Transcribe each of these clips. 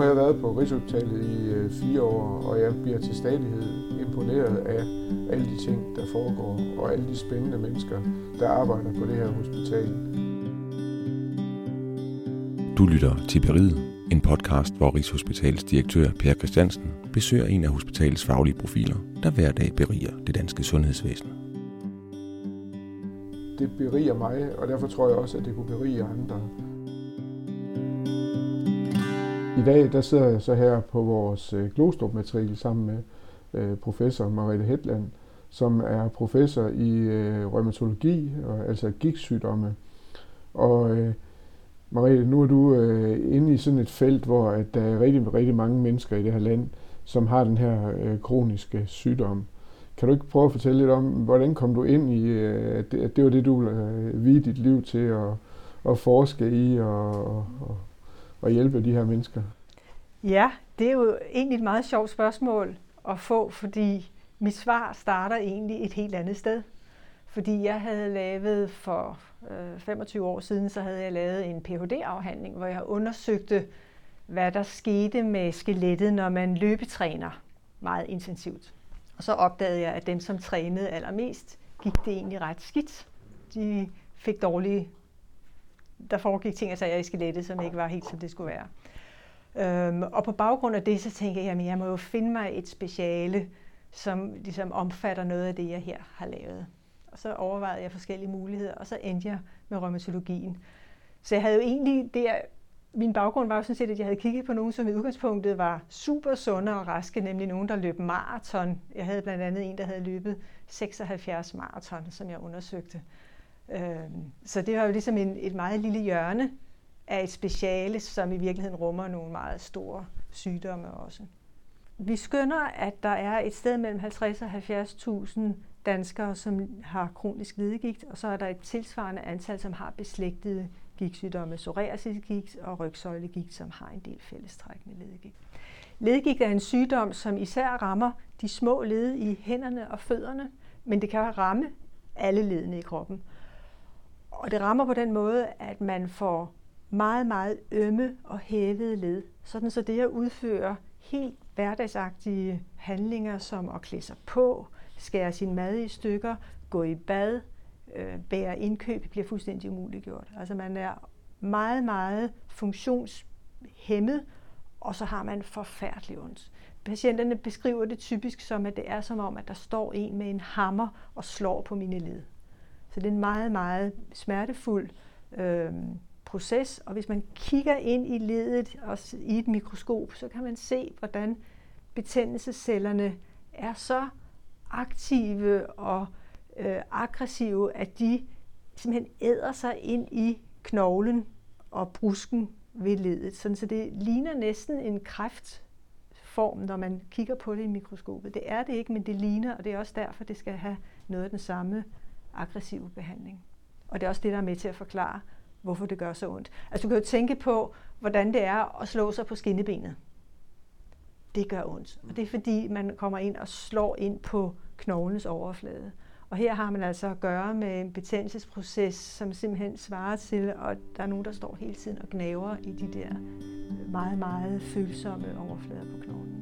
har jeg været på Rigshospitalet i øh, fire år, og jeg bliver til stadighed imponeret af alle de ting, der foregår, og alle de spændende mennesker, der arbejder på det her hospital. Du lytter til Beriget, en podcast, hvor Rigshospitalets direktør Per Christiansen besøger en af hospitalets faglige profiler, der hver dag beriger det danske sundhedsvæsen. Det beriger mig, og derfor tror jeg også, at det kunne berige andre. I dag der sidder jeg så her på vores øh, Glostrup-matrikel sammen med øh, professor Mariette Hetland, som er professor i øh, rheumatologi, og, altså gigtsygdomme. Og øh, Mariette, nu er du øh, inde i sådan et felt, hvor at der er rigtig, rigtig mange mennesker i det her land, som har den her øh, kroniske sygdom. Kan du ikke prøve at fortælle lidt om, hvordan kom du ind i, øh, at, det, at det var det, du øh, vide dit liv til at, at forske i og, og, og at hjælpe de her mennesker? Ja, det er jo egentlig et meget sjovt spørgsmål at få, fordi mit svar starter egentlig et helt andet sted. Fordi jeg havde lavet for øh, 25 år siden, så havde jeg lavet en Ph.D.-afhandling, hvor jeg undersøgte, hvad der skete med skelettet, når man løbetræner meget intensivt. Og så opdagede jeg, at dem, som trænede allermest, gik det egentlig ret skidt. De fik dårlige... Der foregik ting altså i skelettet, som ikke var helt, som det skulle være. Øhm, og på baggrund af det, så tænkte jeg, at jeg må jo finde mig et speciale, som ligesom omfatter noget af det, jeg her har lavet. Og så overvejede jeg forskellige muligheder, og så endte jeg med rheumatologien. Så jeg havde jo egentlig der, min baggrund var jo sådan set, at jeg havde kigget på nogen, som i udgangspunktet var super sunde og raske, nemlig nogen, der løb maraton. Jeg havde blandt andet en, der havde løbet 76 maraton, som jeg undersøgte. Øhm, så det var jo ligesom en, et meget lille hjørne af et speciale, som i virkeligheden rummer nogle meget store sygdomme også. Vi skønner, at der er et sted mellem 50 og 70.000 danskere, som har kronisk ledegigt, og så er der et tilsvarende antal, som har beslægtede gigtsygdomme, psoriasisgigt og rygsøjlegigt, som har en del fællestræk med ledegigt. Ledegigt er en sygdom, som især rammer de små led i hænderne og fødderne, men det kan ramme alle ledene i kroppen. Og det rammer på den måde, at man får meget, meget ømme og hævede led. Sådan så det at udføre helt hverdagsagtige handlinger, som at klæde sig på, skære sin mad i stykker, gå i bad, øh, bære indkøb, bliver fuldstændig umuliggjort. Altså man er meget, meget funktionshæmmet, og så har man forfærdelig ondt. Patienterne beskriver det typisk som, at det er som om, at der står en med en hammer og slår på mine led. Så det er en meget, meget smertefuld øh, proces, og hvis man kigger ind i ledet og i et mikroskop, så kan man se, hvordan betændelsescellerne er så aktive og øh, aggressive, at de simpelthen æder sig ind i knoglen og brusken ved ledet. Sådan, så det ligner næsten en kræftform, når man kigger på det i mikroskopet. Det er det ikke, men det ligner, og det er også derfor, det skal have noget af den samme aggressive behandling. Og det er også det, der er med til at forklare, hvorfor det gør så ondt. Altså du kan jo tænke på, hvordan det er at slå sig på skinnebenet. Det gør ondt. Og det er fordi, man kommer ind og slår ind på knoglens overflade. Og her har man altså at gøre med en betændelsesproces, som simpelthen svarer til, at der er nogen, der står hele tiden og gnaver i de der meget, meget følsomme overflader på knoglen.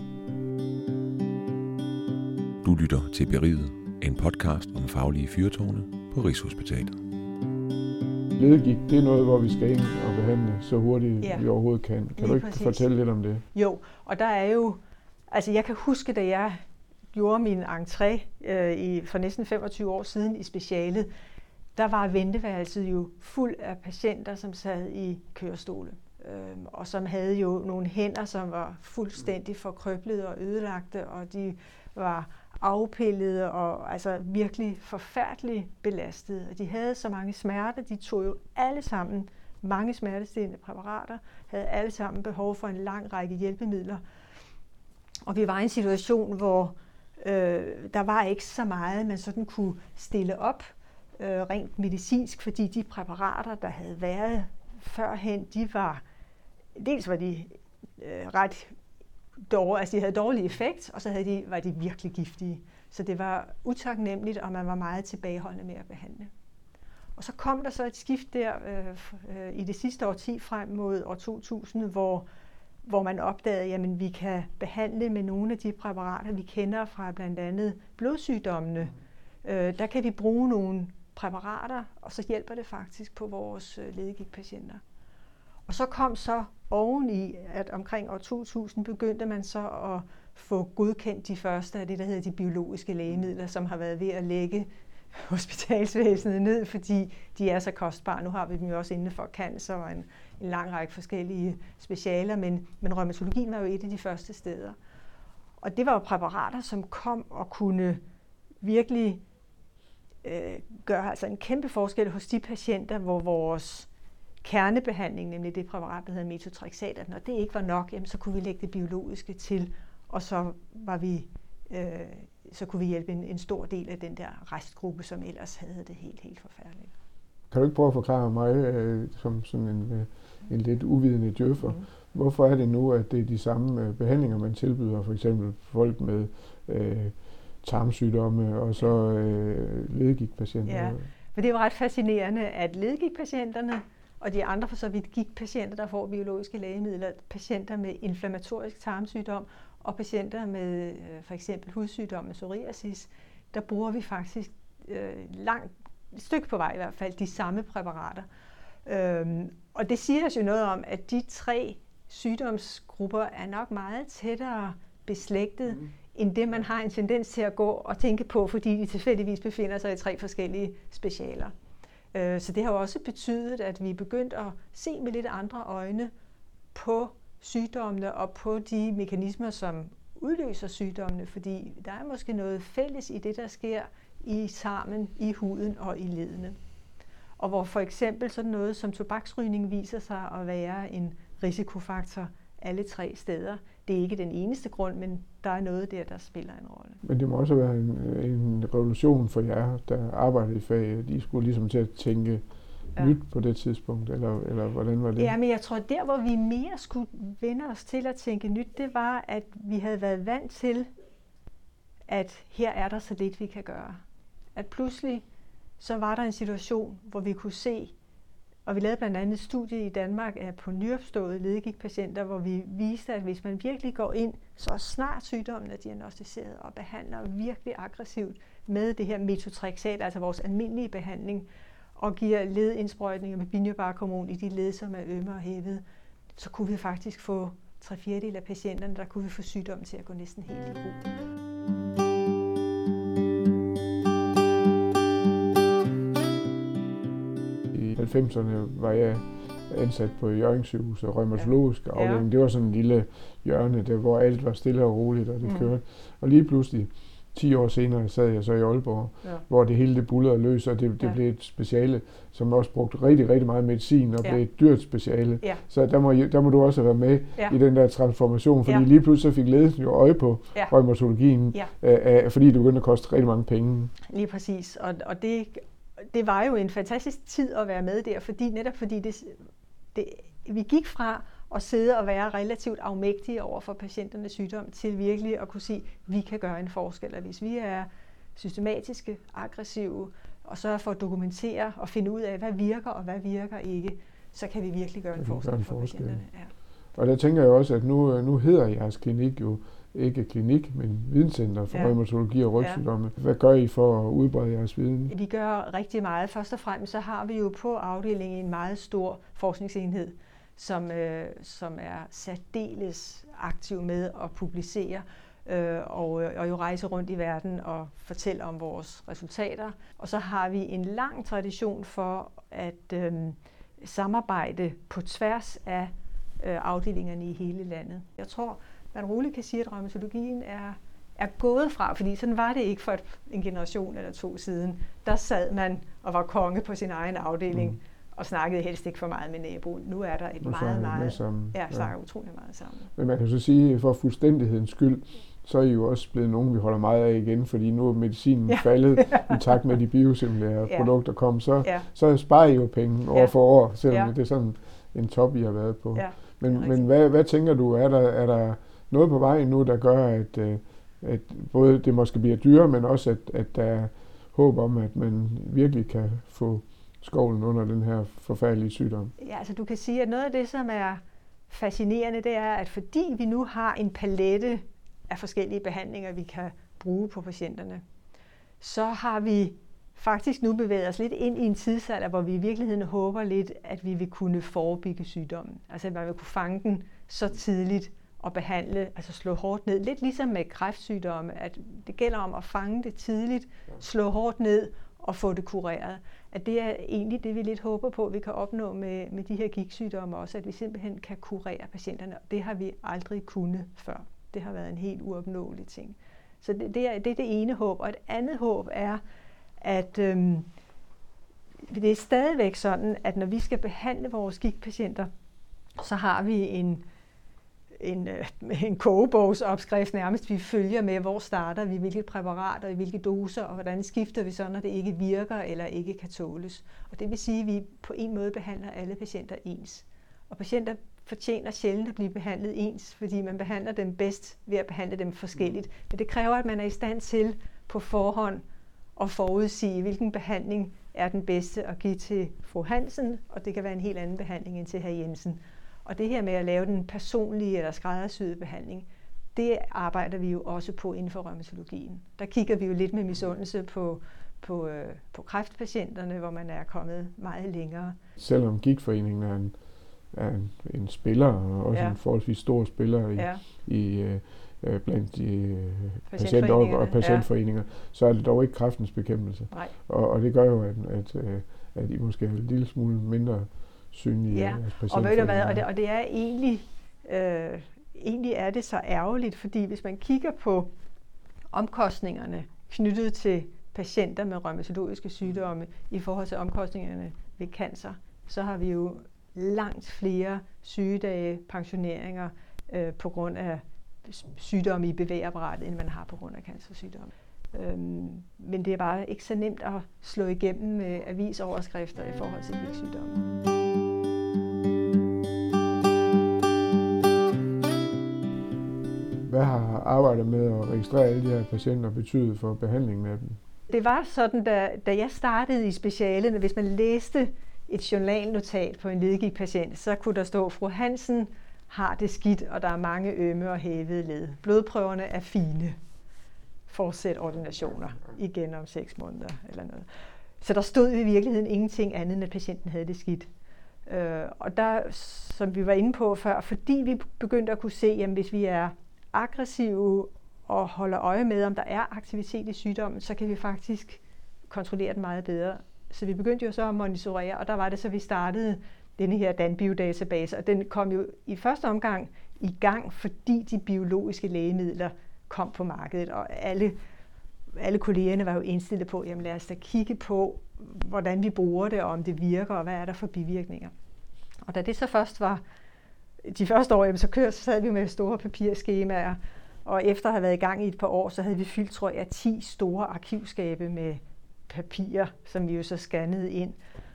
Du lytter til Beriget, en podcast om faglige fyrtårne på Rigshospitalet. Ledegigt, det er noget, hvor vi skal ind og behandle så hurtigt ja. vi overhovedet kan. Kan Lige du ikke præcis. fortælle lidt om det? Jo, og der er jo, altså jeg kan huske, da jeg gjorde min entré øh, i, for næsten 25 år siden i specialet, der var venteværelset jo fuld af patienter, som sad i kørestole. Øh, og som havde jo nogle hænder, som var fuldstændig forkrøblede og ødelagte, og de var afpillede og altså virkelig forfærdeligt belastede. Og de havde så mange smerter, de tog jo alle sammen mange smertestillende præparater, havde alle sammen behov for en lang række hjælpemidler. Og vi var i en situation, hvor øh, der var ikke så meget, man sådan kunne stille op øh, rent medicinsk, fordi de præparater, der havde været førhen, de var, dels var de øh, ret dårlige, altså de havde dårlig effekt, og så havde de, var de virkelig giftige. Så det var utaknemmeligt, og man var meget tilbageholdende med at behandle. Og så kom der så et skift der øh, øh i det sidste årti frem mod år 2000, hvor, hvor man opdagede, at vi kan behandle med nogle af de præparater, vi kender fra blandt andet blodsygdommene. Øh, der kan vi bruge nogle præparater, og så hjælper det faktisk på vores øh, ledegigtpatienter. Og så kom så oveni, at omkring år 2000 begyndte man så at få godkendt de første af det, der hedder de biologiske lægemidler, som har været ved at lægge hospitalsvæsenet ned, fordi de er så kostbare. Nu har vi dem jo også inden for cancer og en, en lang række forskellige specialer, men, men rheumatologien var jo et af de første steder. Og det var jo præparater, som kom og kunne virkelig øh, gøre altså en kæmpe forskel hos de patienter, hvor vores kernebehandling, nemlig det præparat, der hedder metotrexat, at når det ikke var nok, jamen, så kunne vi lægge det biologiske til, og så var vi øh, så kunne vi hjælpe en, en stor del af den der restgruppe, som ellers havde det helt, helt forfærdeligt. Kan du ikke prøve at forklare mig, øh, som sådan en, øh, en lidt uvidende djøffer, mm. hvorfor er det nu, at det er de samme øh, behandlinger, man tilbyder, for eksempel folk med øh, tarmsygdomme og så øh, ledegigtpatienter? Ja, for det er jo ret fascinerende, at ledegigtpatienterne og de andre for så vidt gigtpatienter, der får biologiske lægemidler, patienter med inflammatorisk tarmsygdom og patienter med øh, for eksempel hudsygdom psoriasis, der bruger vi faktisk øh, langt et stykke på vej i hvert fald de samme præparater. Øhm, og det siger os jo noget om, at de tre sygdomsgrupper er nok meget tættere beslægtet, mm. end det man har en tendens til at gå og tænke på, fordi de tilfældigvis befinder sig i tre forskellige specialer. Øh, så det har jo også betydet, at vi er begyndt at se med lidt andre øjne på sygdommene og på de mekanismer, som udløser sygdommene, fordi der er måske noget fælles i det, der sker i tarmen, i huden og i ledene. Og hvor for eksempel sådan noget som tobaksrygning viser sig at være en risikofaktor alle tre steder. Det er ikke den eneste grund, men der er noget der, der spiller en rolle. Men det må også være en, en revolution for jer, der arbejder i faget. De skulle ligesom til at tænke ja. nyt på det tidspunkt, eller, eller hvordan var det? Ja, men jeg tror, der hvor vi mere skulle vende os til at tænke nyt, det var, at vi havde været vant til, at her er der så lidt, vi kan gøre. At pludselig så var der en situation, hvor vi kunne se, og vi lavede blandt andet et studie i Danmark af på nyopståede ledegigtpatienter, hvor vi viste, at hvis man virkelig går ind, så snart sygdommen er diagnostiseret og behandler virkelig aggressivt med det her metotrexat, altså vores almindelige behandling, og giver ledindsprøjtninger med binyrbarkhormon i de led, som er ømme og hævet, så kunne vi faktisk få tre fjerdedel af patienterne, der kunne vi få sygdommen til at gå næsten helt i ro. 90'erne var jeg ansat på sygehus og rheumatologisk ja. afdeling. Det var sådan en lille hjørne, der, hvor alt var stille og roligt, og det mm. kørte. Og lige pludselig, 10 år senere sad jeg så i Aalborg, ja. hvor det hele det bullerede løs, og det, det ja. blev et speciale, som også brugte rigtig, rigtig meget medicin, og ja. blev et dyrt speciale. Ja. Så der må, der må du også være med ja. i den der transformation, fordi ja. lige pludselig fik ledelsen jo øje på ja. rheumatologien, ja. øh, fordi det begyndte at koste rigtig mange penge. Lige præcis, og, og det, det var jo en fantastisk tid at være med der, fordi netop fordi det, det, vi gik fra at sidde og være relativt afmægtige over for patienternes sygdom, til virkelig at kunne sige, at vi kan gøre en forskel. Og hvis vi er systematiske, aggressive, og sørger for at dokumentere og finde ud af, hvad virker og hvad virker ikke, så kan vi virkelig gøre en forskel, en for forskel. patienterne. Ja. Og der tænker jeg også, at nu, nu hedder jeres klinik jo ikke klinik, men videnscenter for ja. rheumatologi og rygsygdomme. Ja. Hvad gør I for at udbrede jeres viden? Vi gør rigtig meget. Først og fremmest så har vi jo på afdelingen en meget stor forskningsenhed, som, øh, som er særdeles aktiv med at publicere øh, og, og jo rejse rundt i verden og fortælle om vores resultater. Og så har vi en lang tradition for at øh, samarbejde på tværs af øh, afdelingerne i hele landet. Jeg tror, man roligt kan sige, at rheumatologien er, er gået fra, fordi sådan var det ikke for en generation eller to siden. Der sad man og var konge på sin egen afdeling. Mm og snakkede helst ikke for meget med naboen. Nu er der et nu meget, meget... Sammen. Ja, snakker ja. utrolig meget sammen. Men man kan så sige, for fuldstændighedens skyld, så er I jo også blevet nogen, vi holder meget af igen, fordi nu er medicinen ja. faldet i takt med de biosimilære ja. produkter kom, så, ja. så sparer I jo penge år ja. for år, selvom ja. det er sådan en top, I har været på. Ja, men men hvad, hvad tænker du, er der, er der noget på vej nu, der gør, at, øh, at både det måske bliver dyrere, men også at, at der er håb om, at man virkelig kan få skovlen under den her forfærdelige sygdom? Ja, altså du kan sige, at noget af det, som er fascinerende, det er, at fordi vi nu har en palette af forskellige behandlinger, vi kan bruge på patienterne, så har vi faktisk nu bevæget os lidt ind i en tidsalder, hvor vi i virkeligheden håber lidt, at vi vil kunne forebygge sygdommen. Altså at man vil kunne fange den så tidligt og behandle, altså slå hårdt ned. Lidt ligesom med kræftsygdomme, at det gælder om at fange det tidligt, slå hårdt ned og få det kureret. At det er egentlig det, vi lidt håber på, at vi kan opnå med, med de her gigtsygdomme også, at vi simpelthen kan kurere patienterne. Det har vi aldrig kunnet før. Det har været en helt uopnåelig ting. Så det, det, er, det er det ene håb. Og et andet håb er, at øhm, det er stadigvæk sådan, at når vi skal behandle vores gigtpatienter, så har vi en, en, øh, en kogebogsopskrift nærmest, vi følger med, hvor starter vi, hvilke præparater, i hvilke doser, og hvordan skifter vi så, når det ikke virker eller ikke kan tåles. Og det vil sige, at vi på en måde behandler alle patienter ens. Og patienter fortjener sjældent at blive behandlet ens, fordi man behandler dem bedst ved at behandle dem forskelligt. Men det kræver, at man er i stand til på forhånd at forudsige, hvilken behandling er den bedste at give til fru Hansen, og det kan være en helt anden behandling end til herr Jensen. Og det her med at lave den personlige eller skræddersyede behandling, det arbejder vi jo også på inden for rheumatologien. Der kigger vi jo lidt med misundelse på, på, øh, på kræftpatienterne, hvor man er kommet meget længere. Selvom gigtforeningen er en, er en, en spiller, og også ja. en forholdsvis stor spiller i, ja. i øh, blandt de øh, patienter og patientforeninger, ja. så er det dog ikke kræftens bekæmpelse. Nej. Og, og det gør jo, at, at, øh, at I måske er en lille smule mindre synlige ja. og ved du hvad, og det, og det er egentlig, øh, egentlig er det så ærgerligt, fordi hvis man kigger på omkostningerne knyttet til patienter med rheumatologiske sygdomme i forhold til omkostningerne ved cancer, så har vi jo langt flere sygedage, pensioneringer øh, på grund af sygdomme i bevægeapparatet, end man har på grund af cancersygdomme. Øhm, men det er bare ikke så nemt at slå igennem med avisoverskrifter i forhold til sygdomme. Hvad har arbejdet med at registrere alle de her patienter betydet for behandlingen af dem? Det var sådan, da, da jeg startede i specialet, hvis man læste et journalnotat på en ledgigtpatient, så kunne der stå, fru Hansen har det skidt, og der er mange ømme og hævede led. Blodprøverne er fine. Fortsæt ordinationer igen om seks måneder eller noget. Så der stod i virkeligheden ingenting andet, end at patienten havde det skidt. Øh, og der, som vi var inde på før, fordi vi begyndte at kunne se, at hvis vi er aggressive og holder øje med, om der er aktivitet i sygdommen, så kan vi faktisk kontrollere den meget bedre. Så vi begyndte jo så at monitorere, og der var det så, vi startede denne her Danbio-database, og den kom jo i første omgang i gang, fordi de biologiske lægemidler kom på markedet, og alle, alle kollegerne var jo indstillet på, jamen lad os da kigge på, hvordan vi bruger det, og om det virker, og hvad er der for bivirkninger. Og da det så først var de første år, jamen, så, kørte, så sad vi med store papirskemaer, og efter at have været i gang i et par år, så havde vi fyldt, tror jeg, 10 store arkivskabe med papirer, som vi jo så scannede ind.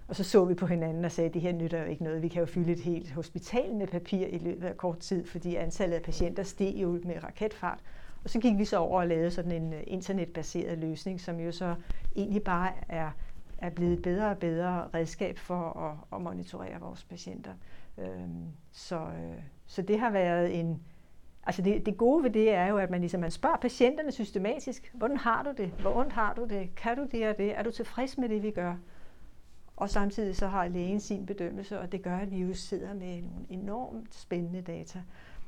Og så så vi på hinanden og sagde, at det her nytter jo ikke noget. Vi kan jo fylde et helt hospital med papir i løbet af kort tid, fordi antallet af patienter steg jo med raketfart. Og så gik vi så over og lavede sådan en øh, internetbaseret løsning, som jo så egentlig bare er, er blevet et bedre og bedre redskab for at, at monitorere vores patienter. Øhm, så, øh, så det har været en... Altså det, det gode ved det er jo, at man, ligesom, man spørger patienterne systematisk, hvordan har du det? Hvor ondt har du det? Kan du det og det? Er du tilfreds med det, vi gør? Og samtidig så har lægen sin bedømmelse, og det gør, at vi jo sidder med nogle enormt spændende data.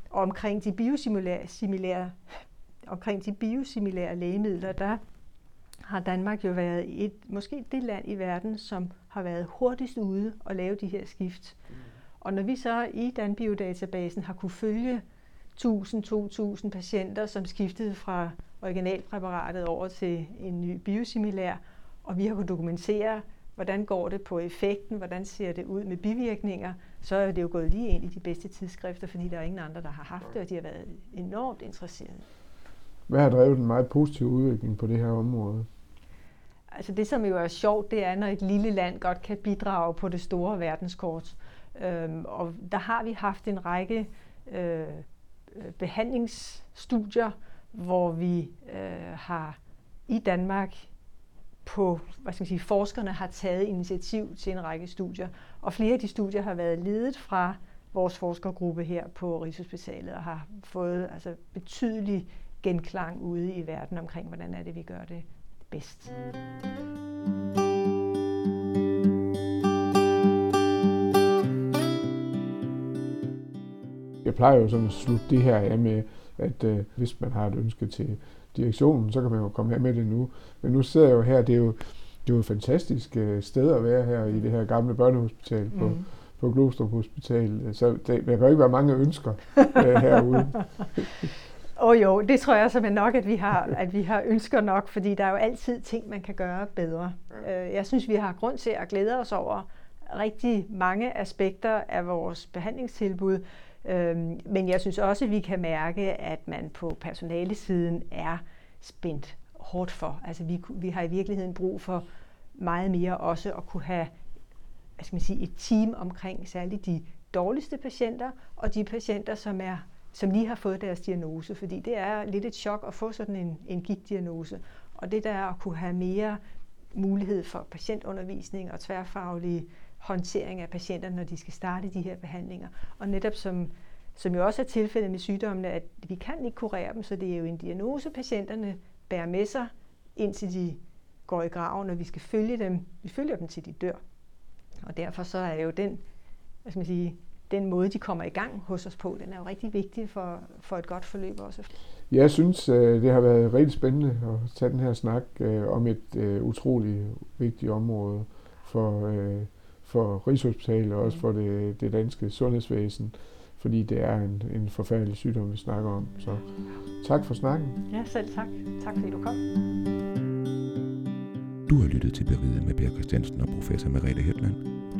Og omkring de biosimilære, omkring de biosimilære lægemidler, der har Danmark jo været et, måske det land i verden, som har været hurtigst ude og lave de her skift. Mm. Og når vi så i Danbio-databasen har kunne følge 1000-2000 patienter, som skiftede fra originalpræparatet over til en ny biosimilær, og vi har kunnet dokumentere, hvordan går det på effekten, hvordan ser det ud med bivirkninger, så er det jo gået lige ind i de bedste tidsskrifter, fordi der er ingen andre, der har haft det, og de har været enormt interesserede. Hvad har drevet en meget positiv udvikling på det her område? Altså det, som jo er sjovt, det er, når et lille land godt kan bidrage på det store verdenskort. Øhm, og der har vi haft en række øh, behandlingsstudier, hvor vi øh, har i Danmark på, hvad skal man sige, forskerne har taget initiativ til en række studier. Og flere af de studier har været ledet fra vores forskergruppe her på Rigshospitalet og har fået altså, betydelig genklang ude i verden omkring, hvordan er det, vi gør det bedst. Jeg plejer jo sådan at slutte det her af med, at øh, hvis man har et ønske til direktionen, så kan man jo komme her med det nu. Men nu sidder jeg jo her, det er jo, det er jo et fantastisk øh, sted at være her i det her gamle børnehospital på, mm. på Glostrup Hospital. Så det, der kan jo ikke være mange ønsker øh, herude. Åh oh, jo, det tror jeg simpelthen nok, at vi, har, at vi har ønsker nok, fordi der er jo altid ting, man kan gøre bedre. Øh, jeg synes, vi har grund til at glæde os over rigtig mange aspekter af vores behandlingstilbud, øhm, men jeg synes også, at vi kan mærke, at man på personalesiden er spændt hårdt for. Altså vi, vi har i virkeligheden brug for meget mere også at kunne have hvad skal man sige, et team omkring særligt de dårligste patienter og de patienter, som er som lige har fået deres diagnose, fordi det er lidt et chok at få sådan en, en gigtdiagnose. Og det der at kunne have mere mulighed for patientundervisning og tværfaglige håndtering af patienterne, når de skal starte de her behandlinger. Og netop som, som jo også er tilfældet med sygdommene, at vi kan ikke kurere dem, så det er jo en diagnose, patienterne bærer med sig, indtil de går i graven, og vi skal følge dem. Vi følger dem til de dør. Og derfor så er jo den, hvad skal man sige, den måde, de kommer i gang hos os på, den er jo rigtig vigtig for, for et godt forløb også. Jeg synes, øh, det har været rigtig spændende at tage den her snak øh, om et øh, utroligt vigtigt område for, for Rigshospitalet og også for det, det danske sundhedsvæsen, fordi det er en, en forfærdelig sygdom, vi snakker om. Så tak for snakken. Ja, selv tak. Tak fordi du kom. Du har lyttet til Beriget med Per Christiansen og professor Merete Hetland.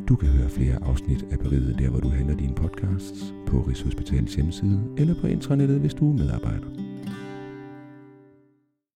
Du kan høre flere afsnit af Beriget der, hvor du handler dine podcasts, på Rigshospitalets hjemmeside eller på intranettet, hvis du er medarbejder.